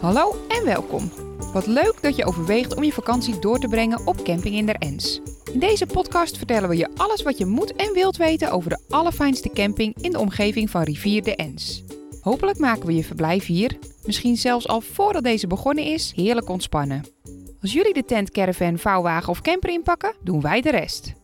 Hallo en welkom. Wat leuk dat je overweegt om je vakantie door te brengen op camping in de Ens. In deze podcast vertellen we je alles wat je moet en wilt weten over de allerfijnste camping in de omgeving van rivier de Ens. Hopelijk maken we je verblijf hier, misschien zelfs al voordat deze begonnen is, heerlijk ontspannen. Als jullie de tent, caravan, vouwwagen of camper inpakken, doen wij de rest.